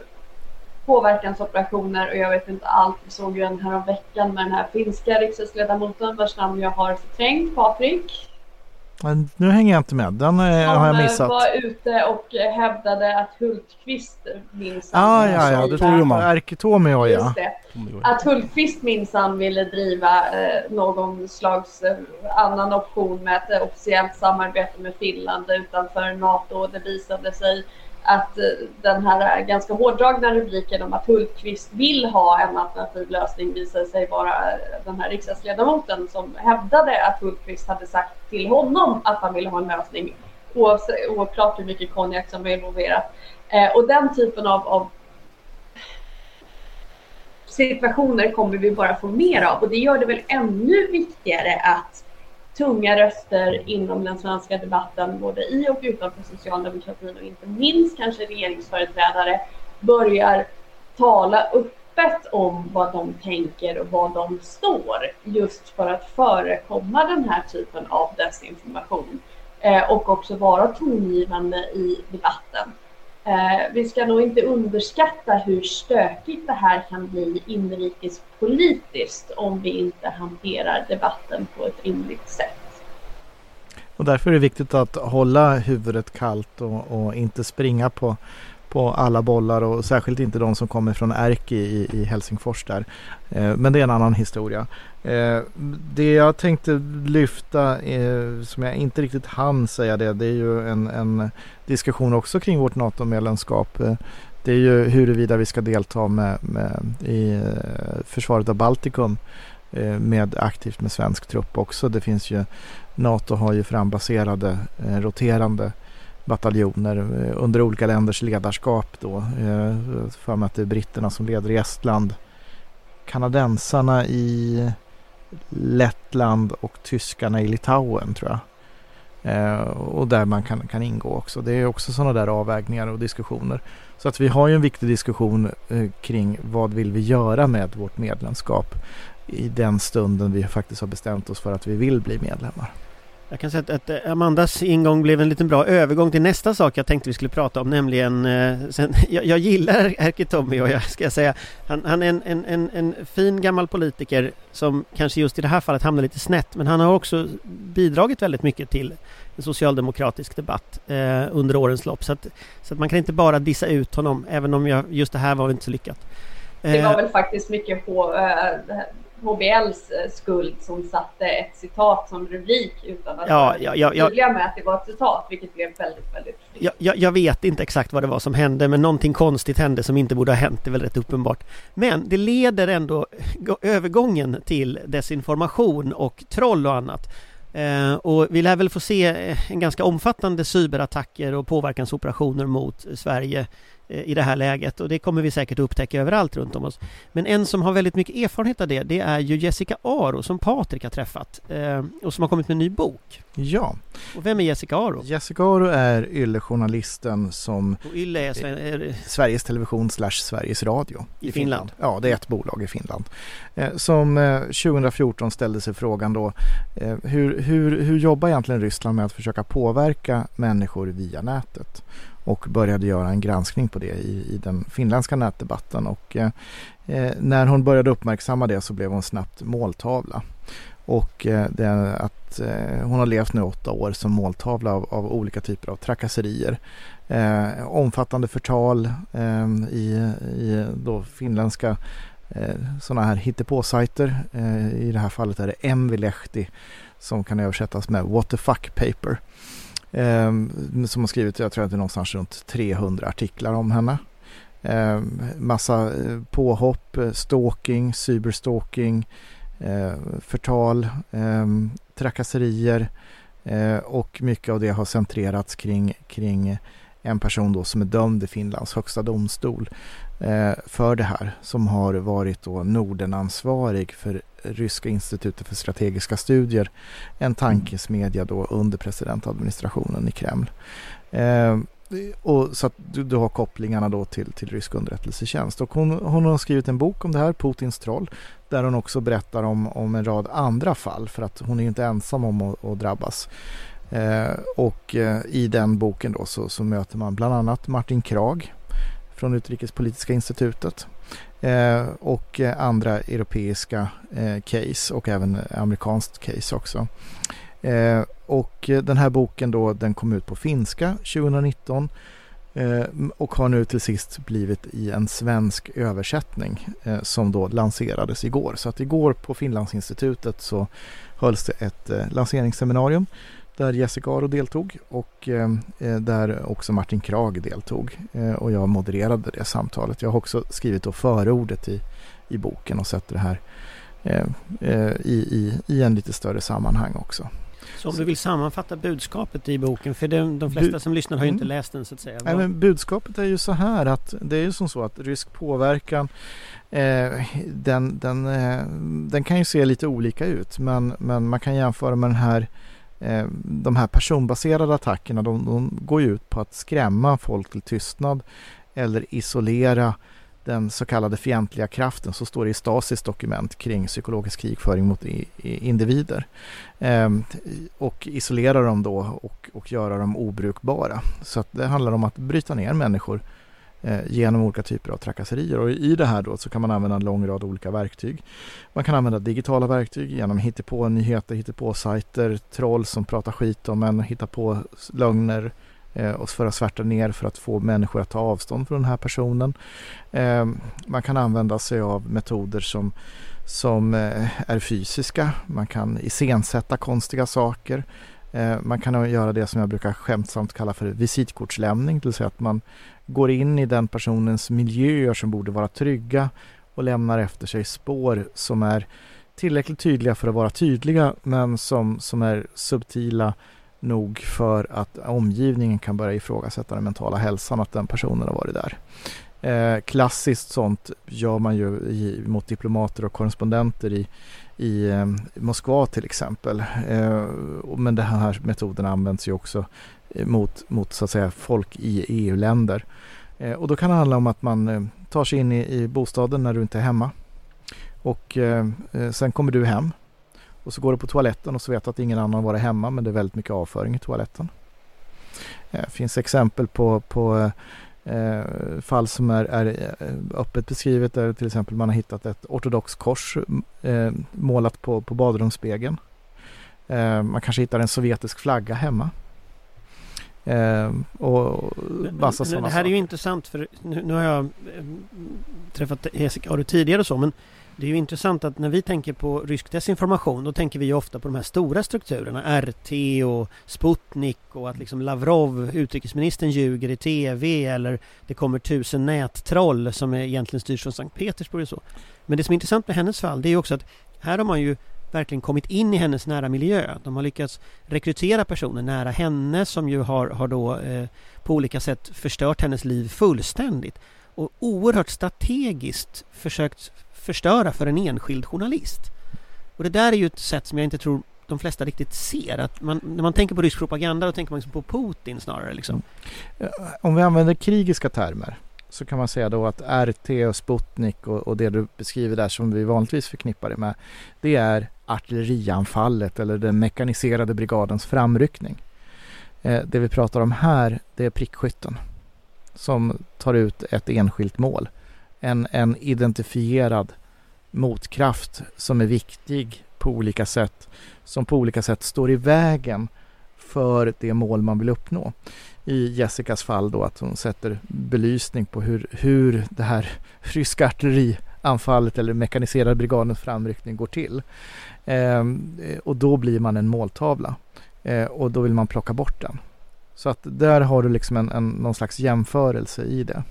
påverkansoperationer och jag vet inte allt. Vi såg ju en häromveckan veckan med den här finska riksdagsledamoten vars namn jag har förträngt, Patrik nu hänger jag inte med. Den eh, har jag Han missat. var ute och eh, hävdade att Hultqvist minsann... Ah, ja, ja. Det tror man. Erketomio, ja. Just det. Att Hultqvist minsann ville driva eh, någon slags eh, annan option med ett eh, officiellt samarbete med Finland utanför NATO. Och det visade sig att eh, den här ganska hårdragna rubriken om att Hultqvist vill ha en alternativ lösning visade sig vara eh, den här riksdagsledamoten som hävdade att Hultqvist hade sagt till honom att han ville ha en lösning oavsett- oklart hur mycket konjak som var involverat. Eh, och den typen av, av situationer kommer vi bara få mer av och det gör det väl ännu viktigare att tunga röster inom den svenska debatten, både i och utanför socialdemokratin och inte minst kanske regeringsföreträdare, börjar tala öppet om vad de tänker och vad de står just för att förekomma den här typen av desinformation eh, och också vara tongivande i debatten. Eh, vi ska nog inte underskatta hur stökigt det här kan bli inrikespolitiskt om vi inte hanterar debatten på ett rimligt sätt. Och därför är det viktigt att hålla huvudet kallt och, och inte springa på, på alla bollar och särskilt inte de som kommer från Erki i, i Helsingfors där. Eh, men det är en annan historia. Eh, det jag tänkte lyfta eh, som jag inte riktigt hann säga det, det är ju en, en diskussion också kring vårt NATO-medlemskap. Eh, det är ju huruvida vi ska delta med, med, i eh, försvaret av Baltikum eh, med aktivt med svensk trupp också. Det finns ju NATO har ju frambaserade eh, roterande bataljoner eh, under olika länders ledarskap då. Eh, för mig att det är britterna som leder i Estland. Kanadensarna i Lettland och tyskarna i Litauen tror jag. Eh, och där man kan, kan ingå också. Det är också sådana där avvägningar och diskussioner. Så att vi har ju en viktig diskussion kring vad vill vi göra med vårt medlemskap i den stunden vi faktiskt har bestämt oss för att vi vill bli medlemmar. Jag kan säga att, att eh, Amandas ingång blev en liten bra övergång till nästa sak jag tänkte vi skulle prata om nämligen eh, sen, <laughs> jag, jag gillar Erkki Tommy och jag ska säga han, han är en, en, en, en fin gammal politiker som kanske just i det här fallet hamnar lite snett men han har också bidragit väldigt mycket till en socialdemokratisk debatt eh, under årens lopp så att, så att man kan inte bara dissa ut honom även om jag, just det här var inte så lyckat. Det var Eh, väl faktiskt mycket eh, HBLs eh, skuld som satte ett citat som rubrik utan att Ja, ja, ja, ja. tydliga med att det var ett citat, vilket blev väldigt, väldigt. Jag, jag, jag vet inte exakt vad det var som hände men någonting konstigt hände som inte borde ha hänt, det är väl rätt uppenbart. Men det leder ändå gå- övergången till desinformation och troll och annat. Eh, och vi lär väl få se eh, en ganska omfattande cyberattacker och påverkansoperationer mot Sverige i det här läget och det kommer vi säkert upptäcka överallt runt om oss. Men en som har väldigt mycket erfarenhet av det, det är ju Jessica Aro som Patrik har träffat eh, och som har kommit med en ny bok. Ja, Och vem är Jessica Aro? Jessica Aro är yllejournalisten som Och Yle är, Sven- är Sveriges Television slash Sveriges Radio I Finland. Ja, det är ett bolag i Finland. Eh, som eh, 2014 ställde sig frågan då eh, hur, hur, hur jobbar egentligen Ryssland med att försöka påverka människor via nätet? Och började göra en granskning på det i, i den finländska nätdebatten och eh, eh, när hon började uppmärksamma det så blev hon snabbt måltavla. Och eh, det är att eh, hon har levt nu åtta år som måltavla av, av olika typer av trakasserier. Eh, omfattande förtal eh, i, i då finländska eh, sådana här hittepåsajter. Eh, I det här fallet är det Envilehti som kan översättas med What the fuck paper. Eh, som har skrivit, jag tror att det är någonstans runt 300 artiklar om henne. Ehm, eh, massa påhopp, eh, stalking, cyberstalking, eh, förtal, eh, trakasserier eh, och mycket av det har centrerats kring, kring en person då som är dömd i Finlands högsta domstol Eh, för det här som har varit då Nordenansvarig för Ryska institutet för strategiska studier, en tankesmedja då under presidentadministrationen i Kreml. Eh, och så att du, du har kopplingarna då till, till rysk underrättelsetjänst. Och hon, hon har skrivit en bok om det här, Putins troll, där hon också berättar om, om en rad andra fall för att hon är inte ensam om att, att drabbas. Eh, och eh, i den boken då så, så möter man bland annat Martin Krag från Utrikespolitiska institutet eh, och eh, andra europeiska eh, case och även amerikanskt case också. Eh, och eh, den här boken då, den kom ut på finska 2019 eh, och har nu till sist blivit i en svensk översättning eh, som då lanserades igår. Så att igår på Finlandsinstitutet så hölls det ett eh, lanseringsseminarium där Jessica Aro deltog och eh, eh, där också Martin Krag deltog. Eh, och jag modererade det samtalet. Jag har också skrivit då förordet i, i boken och sätter det här eh, eh, i, i, i en lite större sammanhang också. Så om du vill sammanfatta budskapet i boken, för de, de flesta som lyssnar har ju inte mm. läst den så att säga. Nej, men budskapet är ju så här att det är ju som så att rysk påverkan eh, den, den, eh, den kan ju se lite olika ut men, men man kan jämföra med den här Eh, de här personbaserade attackerna de, de går ju ut på att skrämma folk till tystnad eller isolera den så kallade fientliga kraften så står det i Stasis dokument kring psykologisk krigföring mot individer. Ehm, och isolera dem då och, och göra dem obrukbara. Så att det handlar om att bryta ner människor eh, Eh, genom olika typer av trakasserier. Och i det här då så kan man använda en lång rad olika verktyg. Man kan använda digitala verktyg genom hittepå-nyheter, hittepå-sajter, troll som pratar skit om en, hitta på lögner, eh, och för att svärta ner för att få människor att ta avstånd från den här personen. Ehm, man kan använda sig av metoder som, som eh, är fysiska. Man kan iscensätta konstiga saker. Man kan göra det som jag brukar skämtsamt kalla för visitkortslämning, det vill säga att man går in i den personens miljöer som borde vara trygga och lämnar efter sig spår som är tillräckligt tydliga för att vara tydliga men som, som är subtila nog för att omgivningen kan börja ifrågasätta den mentala hälsan att den personen har varit där. Eh, klassiskt sånt gör man ju i, mot diplomater och korrespondenter i, i eh, Moskva till exempel. Eh, men den här metoden används ju också eh, mot, mot så att säga folk i EU-länder. Eh, och då kan det handla om att man eh, tar sig in i, i bostaden när du inte är hemma. Och eh, eh, sen kommer du hem och så går du på toaletten och så vet du att ingen annan varit hemma men det är väldigt mycket avföring i toaletten. Det eh, finns exempel på, på eh, fall som är, är, eh, öppet beskrivet där till exempel man har hittat ett ortodox kors eh, målat på, på badrumsspegeln. Eh, man kanske hittar en sovjetisk flagga hemma. Eh, och massa men, Det här är ju intressant för nu, nu har jag träffat Jessica tidigare och så men det är ju intressant att när vi tänker på rysk desinformation då tänker vi ju ofta på de här stora strukturerna RT och Sputnik och att liksom Lavrov, utrikesministern, ljuger i TV eller det kommer tusen nättroll som egentligen styrs från Sankt Petersburg och så. Men det som är intressant med hennes fall det är ju också att här har man ju verkligen kommit in i hennes nära miljö. De har lyckats rekrytera personer nära henne som ju har, har då eh, på olika sätt förstört hennes liv fullständigt och oerhört strategiskt försökt förstöra för en enskild journalist. Och det där är ju ett sätt som jag inte tror de flesta riktigt ser. Att man, när man tänker på rysk propaganda då tänker man liksom på Putin snarare. Liksom. Mm. Om vi använder krigiska termer så kan man säga då att RT och Sputnik och, och, det du beskriver där som vi vanligtvis förknippar det med. Det är artillerianfallet eller den mekaniserade brigadens framryckning. Eh, det vi pratar om här det är prickskytten som tar ut ett enskilt mål en, en identifierad motkraft som är viktig på olika sätt, som på olika sätt står i vägen för det mål man vill uppnå. I Jessicas fall då att hon sätter belysning på hur, hur det här <laughs> ryska artillerianfallet eller mekaniserade brigadens framryckning går till. Eh, och då blir man en måltavla eh, och då vill man plocka bort den. Så att där har du liksom en, en, någon slags jämförelse i det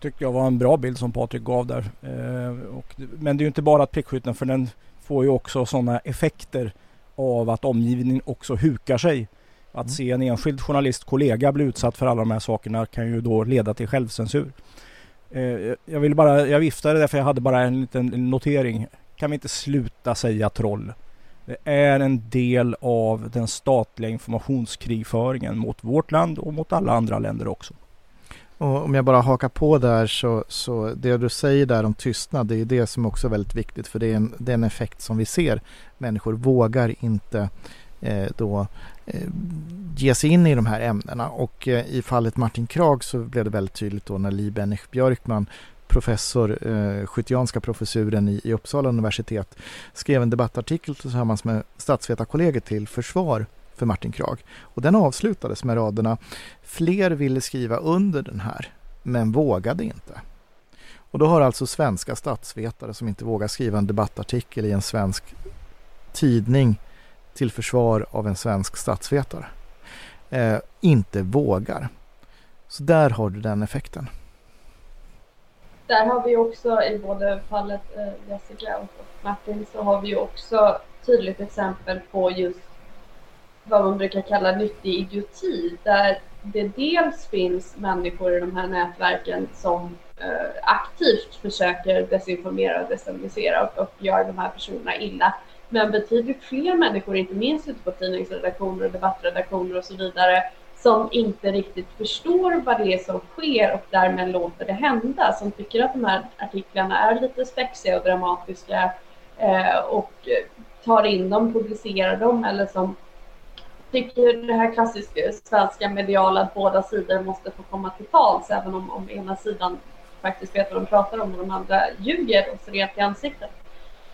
tyckte jag var en bra bild som Patrik gav där. Eh, och, men det är ju inte bara prickskytten för den får ju också sådana effekter av att omgivningen också hukar sig. Att mm. se en enskild journalist kollega bli utsatt för alla de här sakerna kan ju då leda till självcensur. Eh, jag vill bara, jag viftade därför jag hade bara en liten notering. Kan vi inte sluta säga troll? Det är en del av den statliga informationskrigföringen mot vårt land och mot alla andra länder också. Och om jag bara hakar på där så, så det du säger där om tystnad det är det som också är väldigt viktigt för det är en, det är en effekt som vi ser. Människor vågar inte eh, då eh, ge sig in i de här ämnena och eh, i fallet Martin Krag så blev det väldigt tydligt då när Li Bennich Björkman professor, eh, skytianska professuren i, i Uppsala universitet, skrev en debattartikel tillsammans med statsvetarkollegor till försvar för Martin Krag. Och den avslutades med raderna Fler ville skriva under den här, men vågade inte. Och då har alltså svenska statsvetare som inte vågar skriva en debattartikel i en svensk tidning till försvar av en svensk statsvetare eh, inte vågar. Så där har du den effekten. Där har vi också i både fallet eh, Jessica och Martin så har vi också tydligt exempel på just vad man brukar kalla nyttig idioti där det dels finns människor i de här nätverken som eh, aktivt försöker desinformera och destabilisera och, och gör de här personerna illa. Men betydligt fler människor, inte minst ute på tidningsredaktioner och debattredaktioner och så vidare, som inte riktigt förstår vad det är som sker och därmed låter det hända, som tycker att de här artiklarna är lite spexiga och dramatiska eh, och tar in dem, publicerar dem eller som tycker ju det här klassiska svenska mediala att båda sidor måste få komma till tals även om, om ena sidan faktiskt vet vad de pratar om och de andra ljuger och ser rent i ansiktet.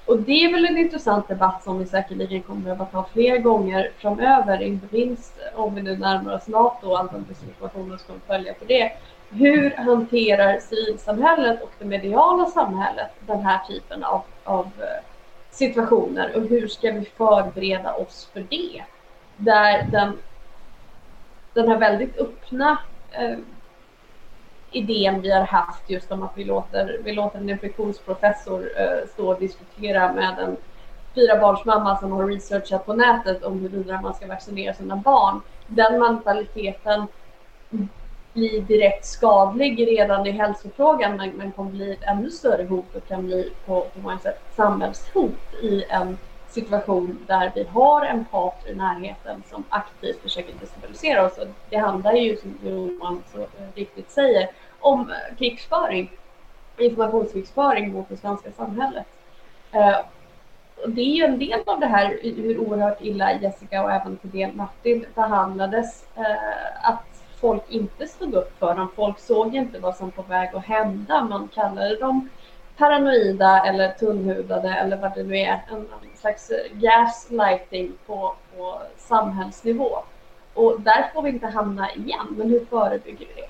Och det är väl en intressant debatt som vi säkerligen kommer att behöva ta fler gånger framöver, inte minst om vi nu närmar oss NATO och all den desinformationen som följer på det. Hur hanterar civilsamhället och det mediala samhället den här typen av, av eh, situationer och hur ska vi förbereda oss för det? Där den, den här väldigt öppna eh, idén vi har haft just om att vi låter, vi låter en infektionsprofessor eh, stå och diskutera med en fyrabarnsmamma som har researchat på nätet om huruvida man ska vaccinera sina barn. Den mentaliteten blir direkt skadlig redan i hälsofrågan men, men kommer bli ett ännu större hot och kan bli på, på många sätt samhällshot i en situation där vi har en part i närheten som aktivt försöker destabilisera oss. Det handlar ju, som Johan så eh, riktigt säger, om eh, krigsföring, informationskrigföring mot det svenska samhället. Eh, det är ju en del av det här hur oerhört illa Jessica och även till del Martin behandlades. Att folk inte stod upp för dem. Folk såg inte vad som var på väg att hända. Man kallade dem paranoida eller tunnhudade eller vad det nu är. En, slags gaslighting på, på samhällsnivå. Och där får vi inte hamna igen. Men hur förebygger vi det?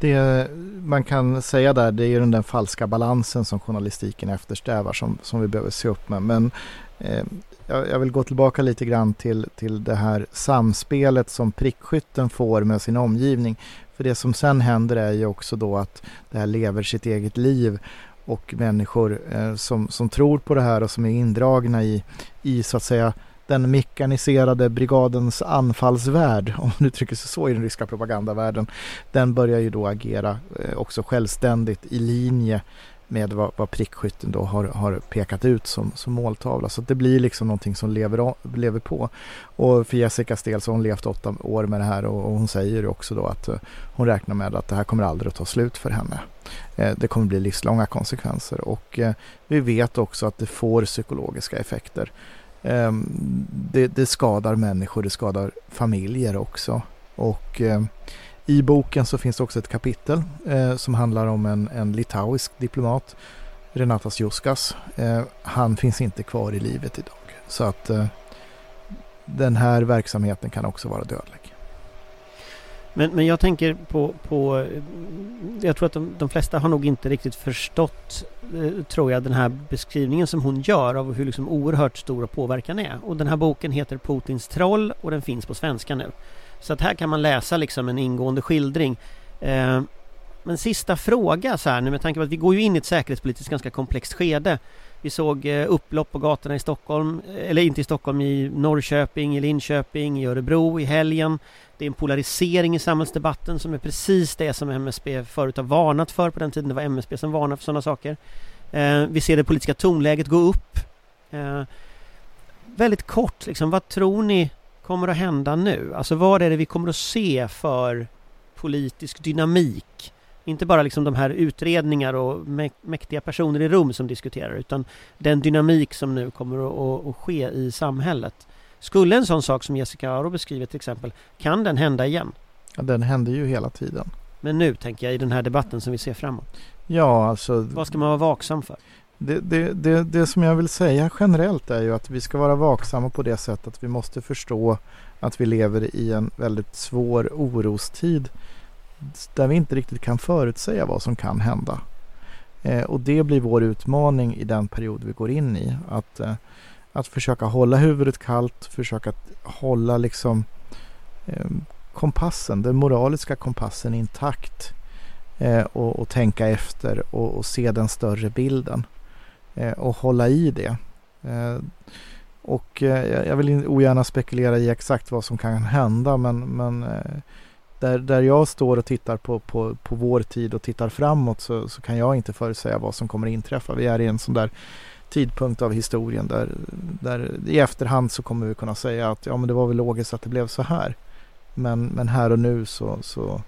Det man kan säga där det är ju den där falska balansen som journalistiken eftersträvar som, som vi behöver se upp med. Men eh, jag vill gå tillbaka lite grann till, till det här samspelet som prickskytten får med sin omgivning. För det som sen händer är ju också då att det här lever sitt eget liv och människor eh, som, som tror på det här och som är indragna i, i så att säga den mekaniserade brigadens anfallsvärld, om man uttrycker sig så i den ryska propagandavärlden, den börjar ju då agera eh, också självständigt i linje med vad, vad prickskytten då har, har pekat ut som, som måltavla. Så det blir liksom någonting som lever, lever på. Och för Jessicas del så har hon levt åtta år med det här och, och hon säger också då att uh, hon räknar med att det här kommer aldrig att ta slut för henne. Uh, det kommer bli livslånga konsekvenser och uh, vi vet också att det får psykologiska effekter. Det, det, skadar människor, det skadar familjer också. Och i boken så finns det också ett kapitel eh, som handlar om en, en litauisk diplomat, Renatas Juskas. Eh, han finns inte kvar i livet idag. Så att eh, den här verksamheten kan också vara dödlig. Men, men jag tänker på, på jag tror att de, de, flesta har nog inte riktigt förstått, eh, tror jag, den här beskrivningen som hon gör av hur liksom oerhört stor påverkan är. Och den här boken heter Putins troll och den finns på svenska nu. Så att här kan man läsa liksom en ingående skildring. Eh, men sista fråga så här nu med tanke på att vi går ju in i ett säkerhetspolitiskt ganska komplext skede. Vi såg eh, upplopp på gatorna i Stockholm, eh, eller inte i Stockholm, i Norrköping, i Linköping, i Örebro i helgen. Det är en polarisering i samhällsdebatten som är precis det som MSB förut har varnat för på den tiden. Det var MSB som varnade för sådana saker. Eh, vi ser det politiska tonläget gå upp. Eh, väldigt kort, liksom, vad tror ni kommer att hända nu? Alltså vad är det vi kommer att se för politisk dynamik? Inte bara liksom de här utredningar och mäktiga personer i rum som diskuterar utan den dynamik som nu kommer att, att ske i samhället. Skulle en sån sak som Jessica Aro beskriver till exempel, kan den hända igen? Ja, den händer ju hela tiden. Men nu tänker jag i den här debatten som vi ser framåt. Ja, alltså Vad ska man vara vaksam för? Det, det, det, det som jag vill säga generellt är ju att vi ska vara vaksamma på det sättet att vi måste förstå att vi lever i en väldigt svår orostid där vi inte riktigt kan förutsäga vad som kan hända. Eh, och det blir vår utmaning i den period vi går in i. Att, eh, att försöka hålla huvudet kallt, försöka hålla liksom eh, kompassen, den moraliska kompassen intakt eh, och, och, tänka efter och, och, se den större bilden Eh, och hålla i det. Eh, och eh, jag vill ogärna spekulera i exakt vad som kan hända men, men där, där jag står och tittar på, på, på vår tid och tittar framåt så, så kan jag inte förutsäga vad som kommer att inträffa. Vi är i en sån där tidpunkt av historien där, där i efterhand så kommer vi kunna säga att ja men det var väl logiskt att det blev så här. Men, men här och nu så, så,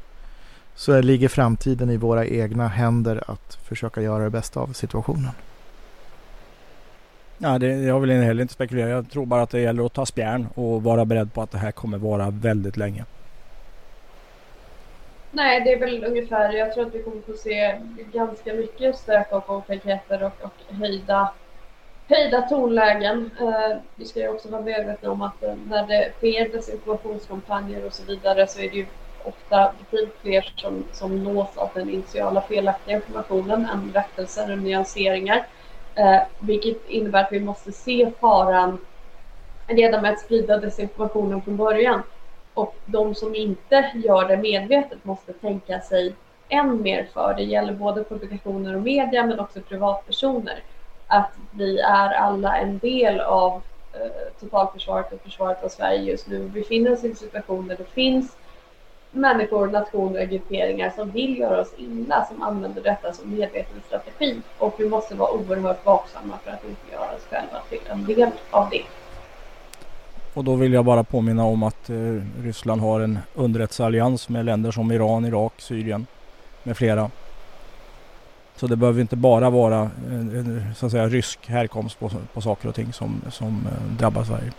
så ligger framtiden i våra egna händer att försöka göra det bästa av situationen. Ja, det, jag vill heller inte spekulera. Jag tror bara att det gäller att ta spjärn och vara beredd på att det här kommer vara väldigt länge. Nej, det är väl ungefär. Jag tror att vi kommer få se ganska mycket stök och otäckheter och, och höjda, höjda tonlägen. Eh, vi ska ju också vara medvetna om att eh, när det sker desinformationskampanjer och så vidare så är det ju ofta betydligt fler som, som nås av den initiala felaktiga informationen än rättelser och nyanseringar. Eh, vilket innebär att vi måste se faran redan med att sprida desinformationen från början. Och de som inte gör det medvetet måste tänka sig än mer för. Det gäller både publikationer och media men också privatpersoner. Att vi är alla en del av eh, totalförsvaret och försvaret av Sverige just nu. Vi befinner oss i en situation där det finns människor, nationer och grupperingar som vill göra oss illa, som använder detta som medveten strategi. Och vi måste vara oerhört vaksamma för att inte göra oss själva till en del av det. Och då vill jag bara påminna om att eh, Ryssland har en underrättelseallians med länder som Iran, Irak, Syrien med flera. Så det behöver inte bara vara eh, en, så att säga, rysk härkomst på, på saker och ting som, som eh, drabbar Sverige.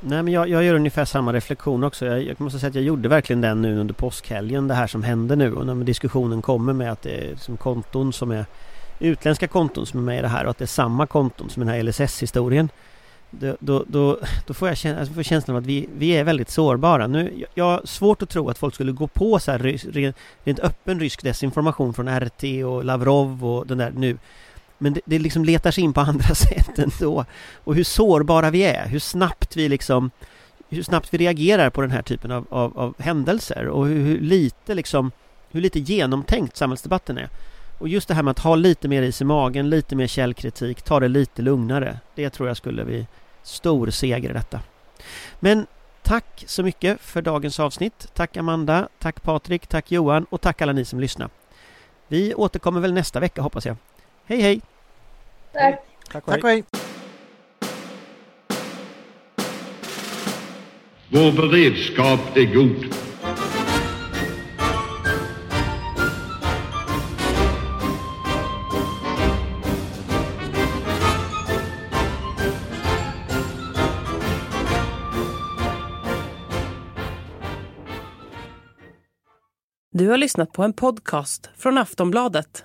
Nej men jag, jag gör ungefär samma reflektion också. Jag, jag, måste säga att jag gjorde verkligen den nu under påskhelgen. Det här som hände nu och när diskussionen kommer med att det är som konton som är utländska konton som är med i det här och att det är samma konton som den här LSS-historien. Då, då, då, då, får jag känna, alltså jag får känslan av att vi, vi är väldigt sårbara. Nu, jag har svårt att tro att folk skulle gå på så här rent, rent öppen rysk desinformation från RT och Lavrov och den där nu. Men det, det liksom letar sig in på andra <laughs> sätt ändå. Och hur sårbara vi är, hur snabbt vi liksom hur snabbt vi reagerar på den här typen av, av, av händelser och hur, hur, lite liksom hur lite genomtänkt samhällsdebatten är. Och just det här med att ha lite mer is i magen, lite mer källkritik, ta det lite lugnare. Det tror jag skulle bli stor seger i detta. Men tack så mycket för dagens avsnitt. Tack Amanda, tack Patrik, tack Johan och tack alla ni som lyssnar. Vi återkommer väl nästa vecka hoppas jag. Hej hej! Tack! Tack och hej! Tack och hej. Vår beredskap är god. Du har lyssnat på en podcast från Aftonbladet.